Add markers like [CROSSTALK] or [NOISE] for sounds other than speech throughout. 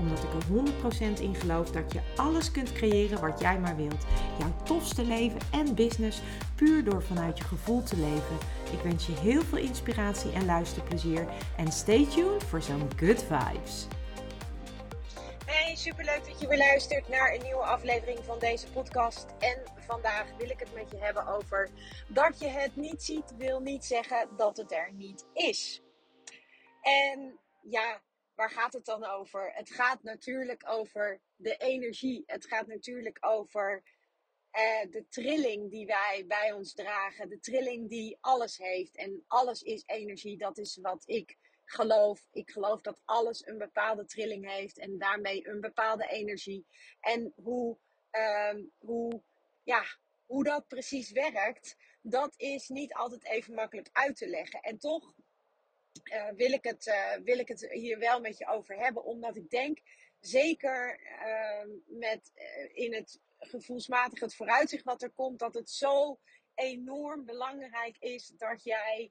Omdat ik er 100% in geloof dat je alles kunt creëren wat jij maar wilt. Jouw tofste leven en business puur door vanuit je gevoel te leven. Ik wens je heel veel inspiratie en luisterplezier. En stay tuned voor zo'n good vibes. Hey, superleuk dat je weer luistert naar een nieuwe aflevering van deze podcast. En vandaag wil ik het met je hebben over dat je het niet ziet, wil niet zeggen dat het er niet is. En ja, waar gaat het dan over? Het gaat natuurlijk over de energie. Het gaat natuurlijk over uh, de trilling die wij bij ons dragen. De trilling die alles heeft. En alles is energie. Dat is wat ik geloof. Ik geloof dat alles een bepaalde trilling heeft. En daarmee een bepaalde energie. En hoe, uh, hoe, ja, hoe dat precies werkt, dat is niet altijd even makkelijk uit te leggen. En toch uh, wil, ik het, uh, wil ik het hier wel met je over hebben. Omdat ik denk, zeker uh, met, in het gevoelsmatig het vooruitzicht wat er komt, dat het zo enorm belangrijk is dat jij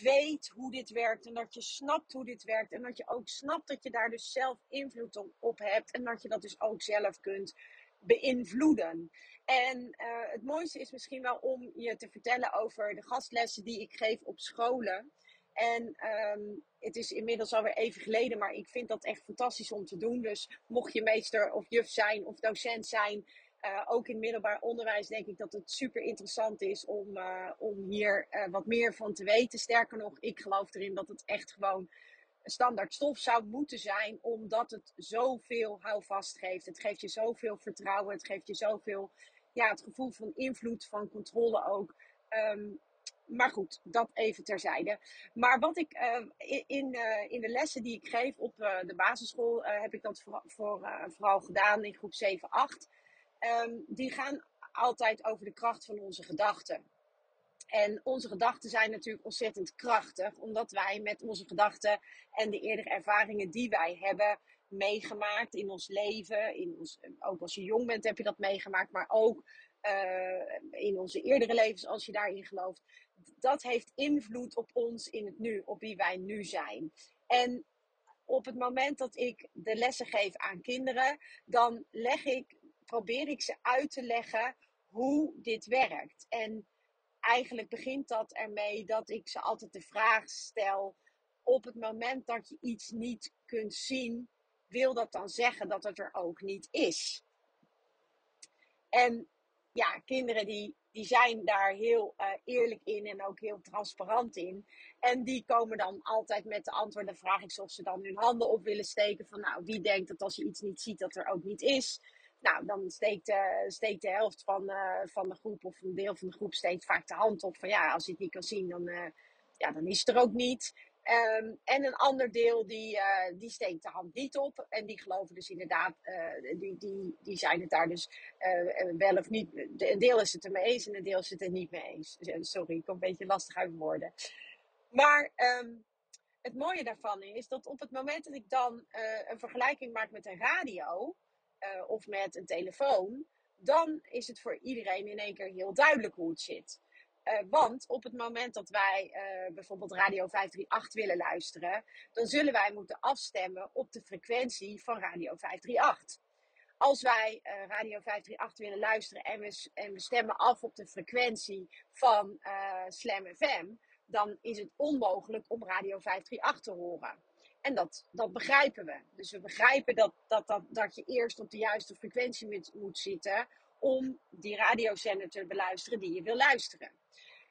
weet hoe dit werkt en dat je snapt hoe dit werkt en dat je ook snapt dat je daar dus zelf invloed op hebt en dat je dat dus ook zelf kunt beïnvloeden. En het mooiste is misschien wel om je te vertellen over de gastlessen die ik geef op scholen. En um, het is inmiddels alweer even geleden, maar ik vind dat echt fantastisch om te doen. Dus mocht je meester of juf zijn of docent zijn, uh, ook in middelbaar onderwijs denk ik dat het super interessant is om, uh, om hier uh, wat meer van te weten. Sterker nog, ik geloof erin dat het echt gewoon standaard stof zou moeten zijn, omdat het zoveel houvast geeft. Het geeft je zoveel vertrouwen, het geeft je zoveel, ja, het gevoel van invloed, van controle ook. Um, maar goed, dat even terzijde. Maar wat ik uh, in, uh, in de lessen die ik geef op uh, de basisschool, heb ik dat voor, voor vooral gedaan in groep 7, 8 um, die gaan altijd over de kracht van onze gedachten. En onze gedachten zijn natuurlijk ontzettend krachtig, omdat wij met onze gedachten en de eerdere ervaringen die wij hebben meegemaakt in ons leven, in ons, ook als je jong bent heb je dat meegemaakt, maar ook in onze eerdere levens, als je daarin gelooft, dat heeft invloed op ons in het nu, op wie wij nu zijn. En op het moment dat ik de lessen geef aan kinderen, dan leg ik probeer ik ze uit te leggen hoe dit werkt. En eigenlijk begint dat ermee dat ik ze altijd de vraag stel: op het moment dat je iets niet kunt zien, wil dat dan zeggen dat het er ook niet is? En ja, kinderen die, die zijn daar heel uh, eerlijk in en ook heel transparant in. En die komen dan altijd met de antwoorden. Dan vraag ik ze of ze dan hun handen op willen steken. Van nou, wie denkt dat als je iets niet ziet, dat er ook niet is? Nou, dan steekt, uh, steekt de helft van, uh, van de groep of een deel van de groep steekt vaak de hand op van ja, als je het niet kan zien, dan, ja, dan is het er ook niet. Um, en een ander deel die, die steekt de hand niet op. En die geloven dus inderdaad, die, die, die zijn het daar dus wel of niet. Een deel is het er mee eens en een deel is het er niet mee eens. Sorry, ik kom een beetje lastig uit woorden. Maar um, het mooie daarvan is dat op het moment dat ik dan een vergelijking maak met een radio of met een telefoon, dan is het voor iedereen in één keer heel duidelijk hoe het zit. Uh, want op het moment dat wij uh, bijvoorbeeld Radio 538 willen luisteren, dan zullen wij moeten afstemmen op de frequentie van Radio 538. Als wij uh, Radio 538 willen luisteren en we, en stemmen af op de frequentie van Slam FM, dan is het onmogelijk om Radio 538 te horen. En dat, dat begrijpen we. Dus we begrijpen dat, dat, dat, dat je eerst op de juiste frequentie moet, moet zitten om die radiozender te beluisteren die je wil luisteren.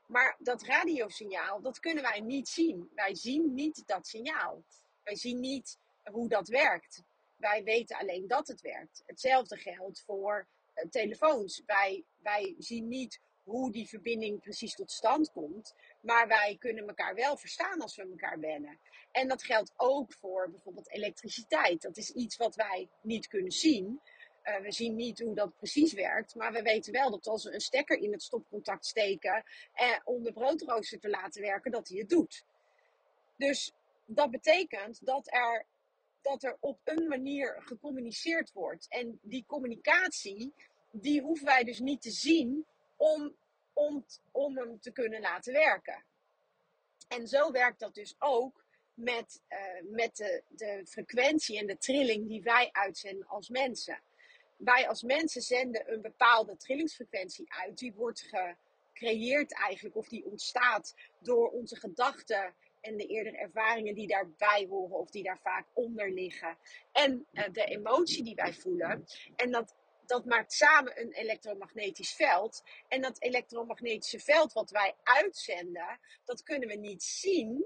Maar dat radiosignaal, dat kunnen wij niet zien. Wij zien niet dat signaal. Wij zien niet hoe dat werkt. Wij weten alleen dat het werkt. Hetzelfde geldt voor uh, telefoons. Wij, wij zien niet hoe die verbinding precies tot stand komt. Maar wij kunnen elkaar wel verstaan als we elkaar bellen. En dat geldt ook voor bijvoorbeeld elektriciteit. Dat is iets wat wij niet kunnen zien. Eh, we zien niet hoe dat precies werkt, maar we weten wel dat als we een stekker in het stopcontact steken en om de broodrooster te laten werken, dat hij het doet. Dus dat betekent dat er, dat er op een manier gecommuniceerd wordt. En die communicatie, die hoeven wij dus niet te zien om, om, om hem te kunnen laten werken. En zo werkt dat dus ook met, uh, met de, de frequentie en de trilling die wij uitzenden als mensen. Wij als mensen zenden een bepaalde trillingsfrequentie uit. Die wordt gecreëerd eigenlijk, of die ontstaat door onze gedachten en de eerdere ervaringen die daarbij horen of die daar vaak onder liggen. En uh, de emotie die wij voelen. En dat, dat maakt samen een elektromagnetisch veld. En dat elektromagnetische veld wat wij uitzenden, dat kunnen we niet zien.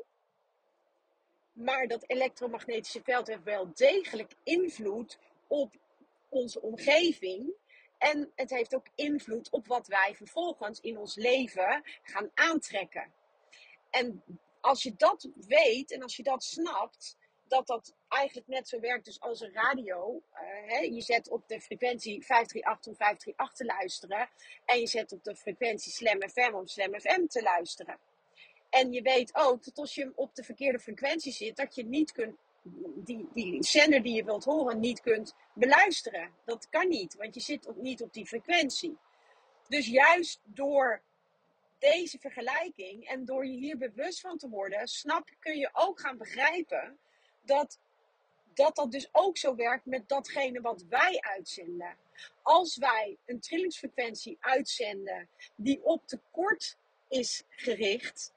Maar dat elektromagnetische veld heeft wel degelijk invloed op onze omgeving. En het heeft ook invloed op wat wij vervolgens in ons leven gaan aantrekken. En als je dat weet en als je dat snapt, dat dat eigenlijk net zo werkt dus als een radio. Uh, hè? Je zet op de frequentie 538 om 538 te luisteren. En je zet op de frequentie Slam FM om Slam FM te luisteren. En je weet ook dat als je op de verkeerde frequentie zit, dat je niet kunt, die, die zender die je wilt horen niet kunt beluisteren. Dat kan niet, want je zit niet op die frequentie. Dus juist door deze vergelijking en door je hier bewust van te worden, snap kun je ook gaan begrijpen dat dat, dat dus ook zo werkt met datgene wat wij uitzenden. Als wij een trillingsfrequentie uitzenden die op tekort is gericht,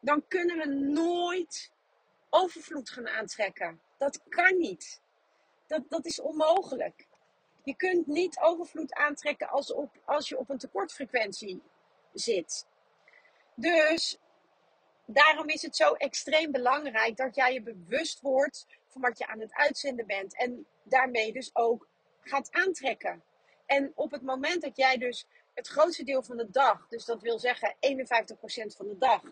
dan kunnen we nooit overvloed gaan aantrekken. Dat kan niet. Dat, dat is onmogelijk. Je kunt niet overvloed aantrekken als, op, als je op een tekortfrequentie zit. Dus daarom is het zo extreem belangrijk dat jij je bewust wordt van wat je aan het uitzenden bent. En daarmee dus ook gaat aantrekken. En op het moment dat jij dus het grootste deel van de dag, dus dat wil zeggen 51% van de dag,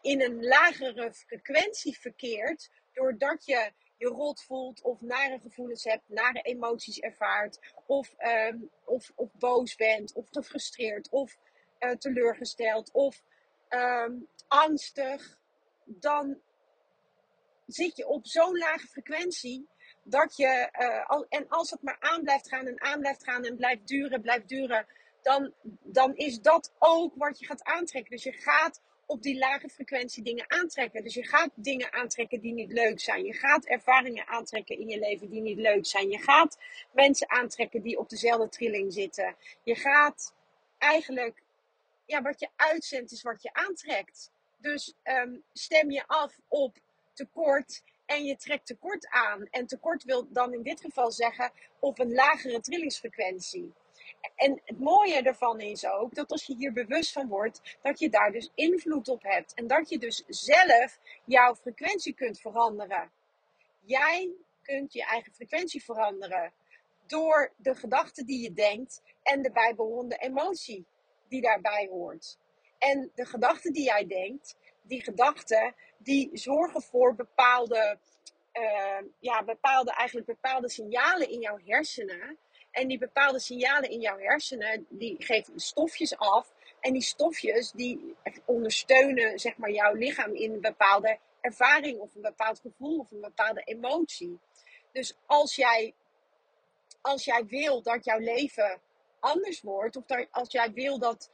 in een lagere frequentie verkeert, doordat je je rot voelt of nare gevoelens hebt, nare emoties ervaart, of, ehm, of, of boos bent, of gefrustreerd, of uh, teleurgesteld, of ehm, angstig, dan zit je op zo'n lage frequentie dat je, uh, al, en als het maar aan blijft gaan en aan blijft gaan en blijft duren, blijft duren, dan, dan is dat ook wat je gaat aantrekken. Dus je gaat op die lage frequentie dingen aantrekken. Dus je gaat dingen aantrekken die niet leuk zijn. Je gaat ervaringen aantrekken in je leven die niet leuk zijn. Je gaat mensen aantrekken die op dezelfde trilling zitten. Je gaat eigenlijk, ja, wat je uitzendt is wat je aantrekt. Dus um, stem je af op tekort en je trekt tekort aan. En tekort wil dan in dit geval zeggen op een lagere trillingsfrequentie. En het mooie ervan is ook dat als je hier bewust van wordt, dat je daar dus invloed op hebt. En dat je dus zelf jouw frequentie kunt veranderen. Jij kunt je eigen frequentie veranderen door de gedachten die je denkt en de bijbehorende emotie die daarbij hoort. En de gedachten die jij denkt, die gedachten, die zorgen voor bepaalde, uh, ja, bepaalde, eigenlijk bepaalde signalen in jouw hersenen en die bepaalde signalen in jouw hersenen, die geven stofjes af. En die stofjes die ondersteunen zeg maar, jouw lichaam in een bepaalde ervaring of een bepaald gevoel of een bepaalde emotie. Dus als jij, als jij wil dat jouw leven anders wordt, of dat, als jij wil dat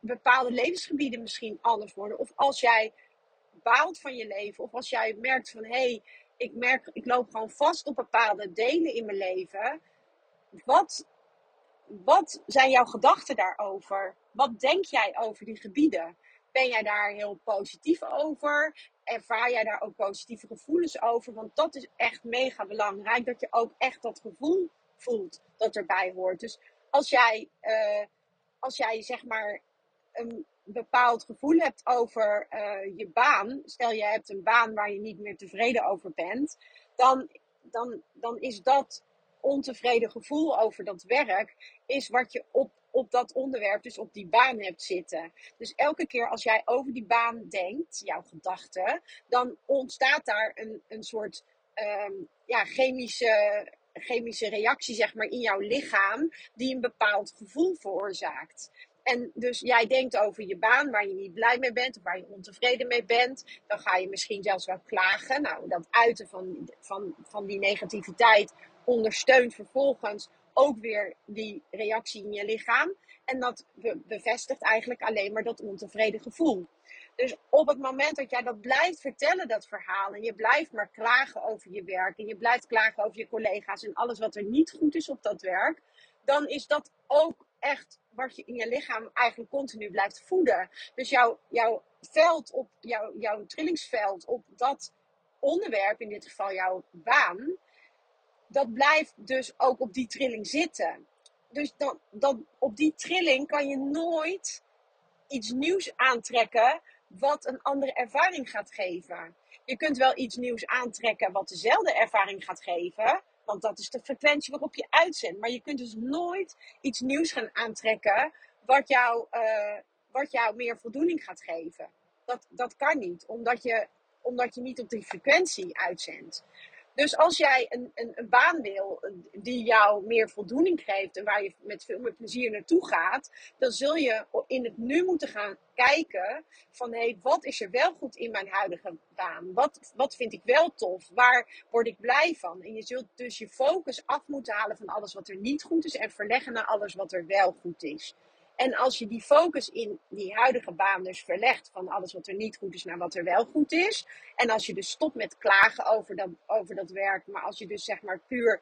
bepaalde levensgebieden misschien anders worden, of als jij baalt van je leven, of als jij merkt van hé, hey, ik merk, ik loop gewoon vast op bepaalde delen in mijn leven, wat, wat zijn jouw gedachten daarover? Wat denk jij over die gebieden? Ben jij daar heel positief over? Ervaar jij daar ook positieve gevoelens over? Want dat is echt mega belangrijk. Dat je ook echt dat gevoel voelt dat erbij hoort. Dus als jij, uh, als jij zeg maar een bepaald gevoel hebt over uh, je baan. Stel je hebt een baan waar je niet meer tevreden over bent. Dan, dan, dan is dat ontevreden gevoel over dat werk is wat je op, op dat onderwerp, dus op die baan hebt zitten. Dus elke keer als jij over die baan denkt, jouw gedachten, dan ontstaat daar een, een soort um, ja, chemische chemische reactie zeg maar, in jouw lichaam die een bepaald gevoel veroorzaakt. En dus jij denkt over je baan waar je niet blij mee bent waar je ontevreden mee bent. Dan ga je misschien zelfs wel klagen. Nou, dat uiten van, van, van die negativiteit ondersteunt vervolgens ook weer die reactie in je lichaam. En dat bevestigt eigenlijk alleen maar dat ontevreden gevoel. Dus op het moment dat jij dat blijft vertellen, dat verhaal, en je blijft maar klagen over je werk, en je blijft klagen over je collega's en alles wat er niet goed is op dat werk, dan is dat ook echt wat je in je lichaam eigenlijk continu blijft voeden. Dus jouw, jouw veld op, jouw, jouw trillingsveld op dat onderwerp, in dit geval jouw baan, dat blijft dus ook op die trilling zitten. Dus dan, dan, op die trilling kan je nooit iets nieuws aantrekken wat een andere ervaring gaat geven. Je kunt wel iets nieuws aantrekken wat dezelfde ervaring gaat geven, want dat is de frequentie waarop je uitzendt. Maar je kunt dus nooit iets nieuws gaan aantrekken wat jou, uh, wat jou meer voldoening gaat geven. Dat, dat kan niet, omdat je, omdat je niet op die frequentie uitzendt. Dus als jij een, een, een, baan wil die jou meer voldoening geeft en waar je met veel meer plezier naartoe gaat, dan zul je in het nu moeten gaan kijken van hé, hey, wat is er wel goed in mijn huidige baan? Wat, wat vind ik wel tof? Waar word ik blij van? En je zult dus je focus af moeten halen van alles wat er niet goed is en verleggen naar alles wat er wel goed is. En als je die focus in die huidige baan dus verlegt van alles wat er niet goed is naar wat er wel goed is. En als je dus stopt met klagen over dat, over dat werk, maar als je dus zeg maar puur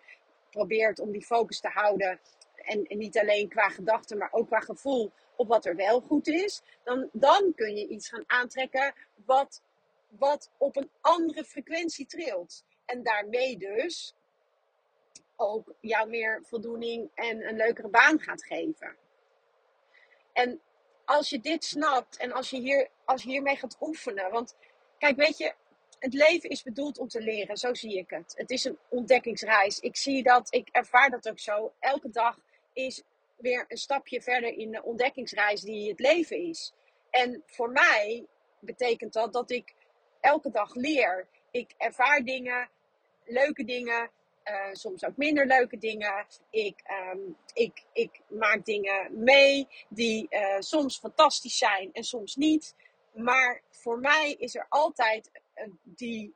probeert om die focus te houden. En, niet alleen qua gedachten, maar ook qua gevoel op wat er wel goed is. Dan, dan kun je iets gaan aantrekken wat, wat op een andere frequentie trilt. En daarmee dus ook jou meer voldoening en een leukere baan gaat geven. En als je dit snapt en als je, hier, als hiermee gaat oefenen. Want kijk, weet je, het leven is bedoeld om te leren. Zo zie ik het. Het is een ontdekkingsreis. Ik zie dat, ik ervaar dat ook zo. Elke dag is weer een stapje verder in de ontdekkingsreis die het leven is. En voor mij betekent dat dat ik elke dag leer. Ik ervaar dingen, leuke dingen, uh, soms ook minder leuke dingen. Ik, um, ik, ik maak dingen mee die uh, soms fantastisch zijn en soms niet. Maar voor mij is er altijd uh, die,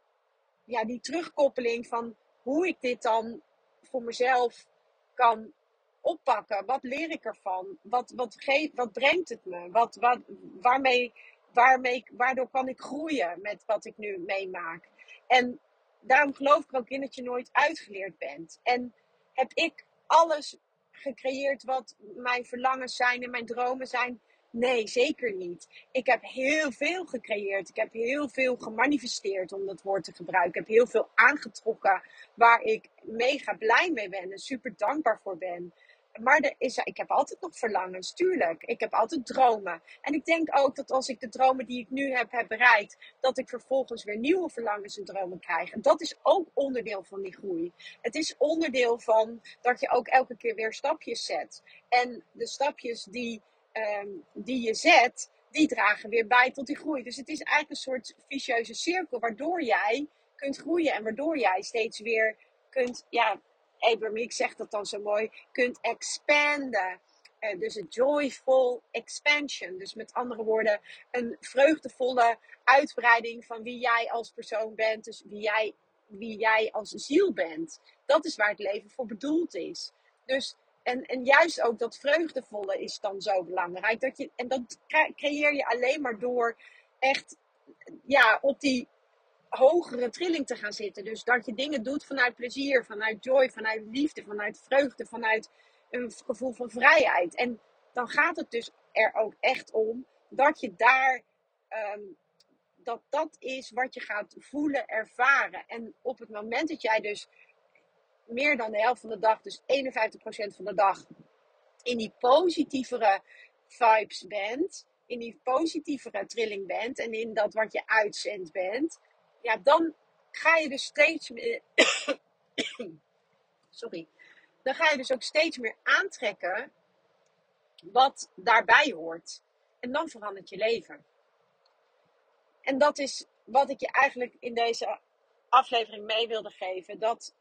ja, die terugkoppeling van hoe ik dit dan voor mezelf kan oppakken. Wat leer ik ervan? Wat, wat, geeft, wat brengt het me? Wat, wat, waarmee, waarmee, waardoor kan ik groeien met wat ik nu meemaak? En daarom geloof ik ook in dat je nooit uitgeleerd bent. En heb ik alles gecreëerd wat mijn verlangens zijn en mijn dromen zijn? Nee, zeker niet. Ik heb heel veel gecreëerd. Ik heb heel veel gemanifesteerd, om dat woord te gebruiken. Ik heb heel veel aangetrokken waar ik mega blij mee ben en super dankbaar voor ben maar er is, ik heb altijd nog verlangens, tuurlijk. Ik heb altijd dromen. En ik denk ook dat als ik de dromen die ik nu heb, heb bereikt, dat ik vervolgens weer nieuwe verlangens en dromen krijg. En dat is ook onderdeel van die groei. Het is onderdeel van dat je ook elke keer weer stapjes zet. En de stapjes die, um, die je zet, die dragen weer bij tot die groei. Dus het is eigenlijk een soort vicieuze cirkel waardoor jij kunt groeien en waardoor jij steeds weer kunt, ja, Abraham zegt dat dan zo mooi, kunt expanden. Uh, dus een joyful expansion. Dus met andere woorden, een vreugdevolle uitbreiding van wie jij als persoon bent. Dus wie jij, wie jij als ziel bent. Dat is waar het leven voor bedoeld is. Dus, en, en juist ook dat vreugdevolle is dan zo belangrijk. Dat je, en dat creëer je alleen maar door echt ja, op die hogere trilling te gaan zitten. Dus dat je dingen doet vanuit plezier, vanuit joy, vanuit liefde, vanuit vreugde, vanuit een gevoel van vrijheid. En dan gaat het dus er ook echt om dat je daar. Ehm, dat dat is wat je gaat voelen, ervaren. En op het moment dat jij dus meer dan de helft van de dag, dus 51% van de dag, in die positievere vibes bent, in die positievere trilling bent en in dat wat je uitzendt bent, ja, dan ga je dus steeds meer. [COUGHS] Sorry. Dan ga je dus ook steeds meer aantrekken wat daarbij hoort. En dan verandert je leven. En dat is wat ik je eigenlijk in deze aflevering mee wilde geven. Dat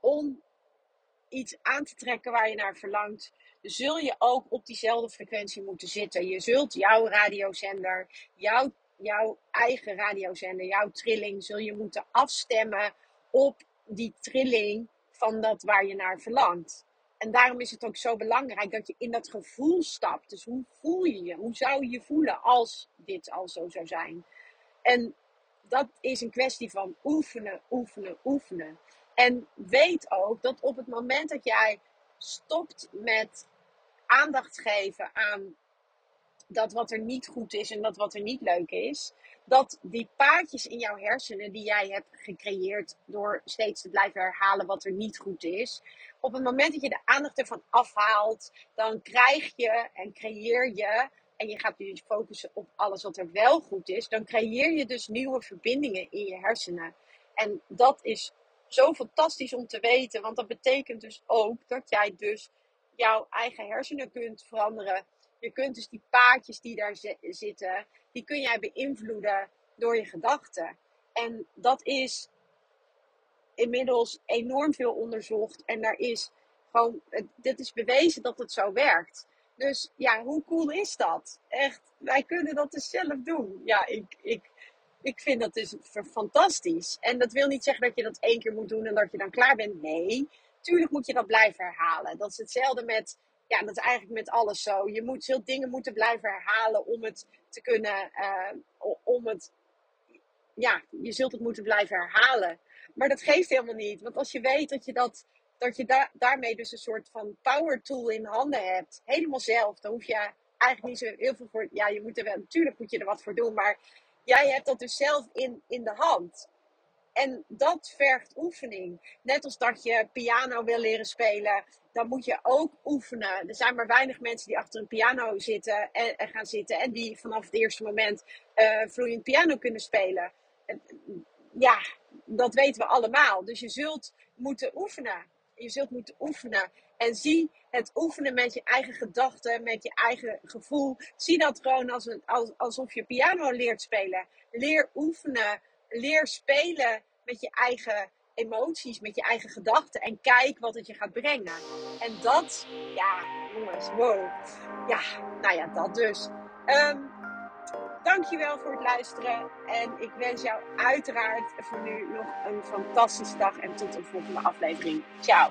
om iets aan te trekken waar je naar verlangt, zul je ook op diezelfde frequentie moeten zitten. Je zult jouw radiozender, jouw, jouw eigen radiozender, jouw trilling, zul je moeten afstemmen op die trilling van dat waar je naar verlangt. En daarom is het ook zo belangrijk dat je in dat gevoel stapt. Dus hoe voel je je? Hoe zou je je voelen als dit al zo zou zijn? En dat is een kwestie van oefenen, oefenen, oefenen. En weet ook dat op het moment dat jij stopt met aandacht geven aan dat wat er niet goed is en dat wat er niet leuk is, dat die paadjes in jouw hersenen die jij hebt gecreëerd door steeds te blijven herhalen wat er niet goed is, op het moment dat je de aandacht ervan afhaalt, dan krijg je en creëer je, en je gaat dus focussen op alles wat er wel goed is, dan creëer je dus nieuwe verbindingen in je hersenen. En dat is zo fantastisch om te weten, want dat betekent dus ook dat jij dus jouw eigen hersenen kunt veranderen. Je kunt dus die paadjes die daar zitten, die kun jij beïnvloeden door je gedachten. En dat is inmiddels enorm veel onderzocht. En daar is gewoon, dit is bewezen dat het zo werkt. Dus ja, hoe cool is dat? Echt, wij kunnen dat dus zelf doen. Ja, ik, ik, ik vind dat dus fantastisch. En dat wil niet zeggen dat je dat één keer moet doen en dat je dan klaar bent. Nee, tuurlijk moet je dat blijven herhalen. Dat is hetzelfde met, ja, dat is eigenlijk met alles zo. Je moet veel dingen moeten blijven herhalen om het te kunnen, uh, om het, ja, je zult het moeten blijven herhalen. Maar dat geeft helemaal niet. Want als je weet dat je, dat, dat je daarmee dus een soort van power tool in handen hebt, helemaal zelf, dan hoef je eigenlijk niet zo heel veel voor. Ja, je moet er wel, natuurlijk moet je er wat voor doen, maar jij hebt dat dus zelf in, in de hand. En dat vergt oefening. Net als dat je piano wil leren spelen, dan moet je ook oefenen. Er zijn maar weinig mensen die achter een piano zitten en, gaan zitten en die vanaf het eerste moment uh, vloeiend piano kunnen spelen. Ja, dat weten we allemaal. Dus je zult moeten oefenen. Je zult moeten oefenen. En zie het oefenen met je eigen gedachten, met je eigen gevoel. Zie dat gewoon als een, als, alsof je piano leert spelen. Leer oefenen. Leer spelen met je eigen emoties, met je eigen gedachten. En kijk wat het je gaat brengen. En dat, ja, jongens, wow. Ja, nou ja, dat dus. Um, Dankjewel voor het luisteren. En ik wens jou uiteraard voor nu nog een fantastische dag. En tot de volgende aflevering. Ciao.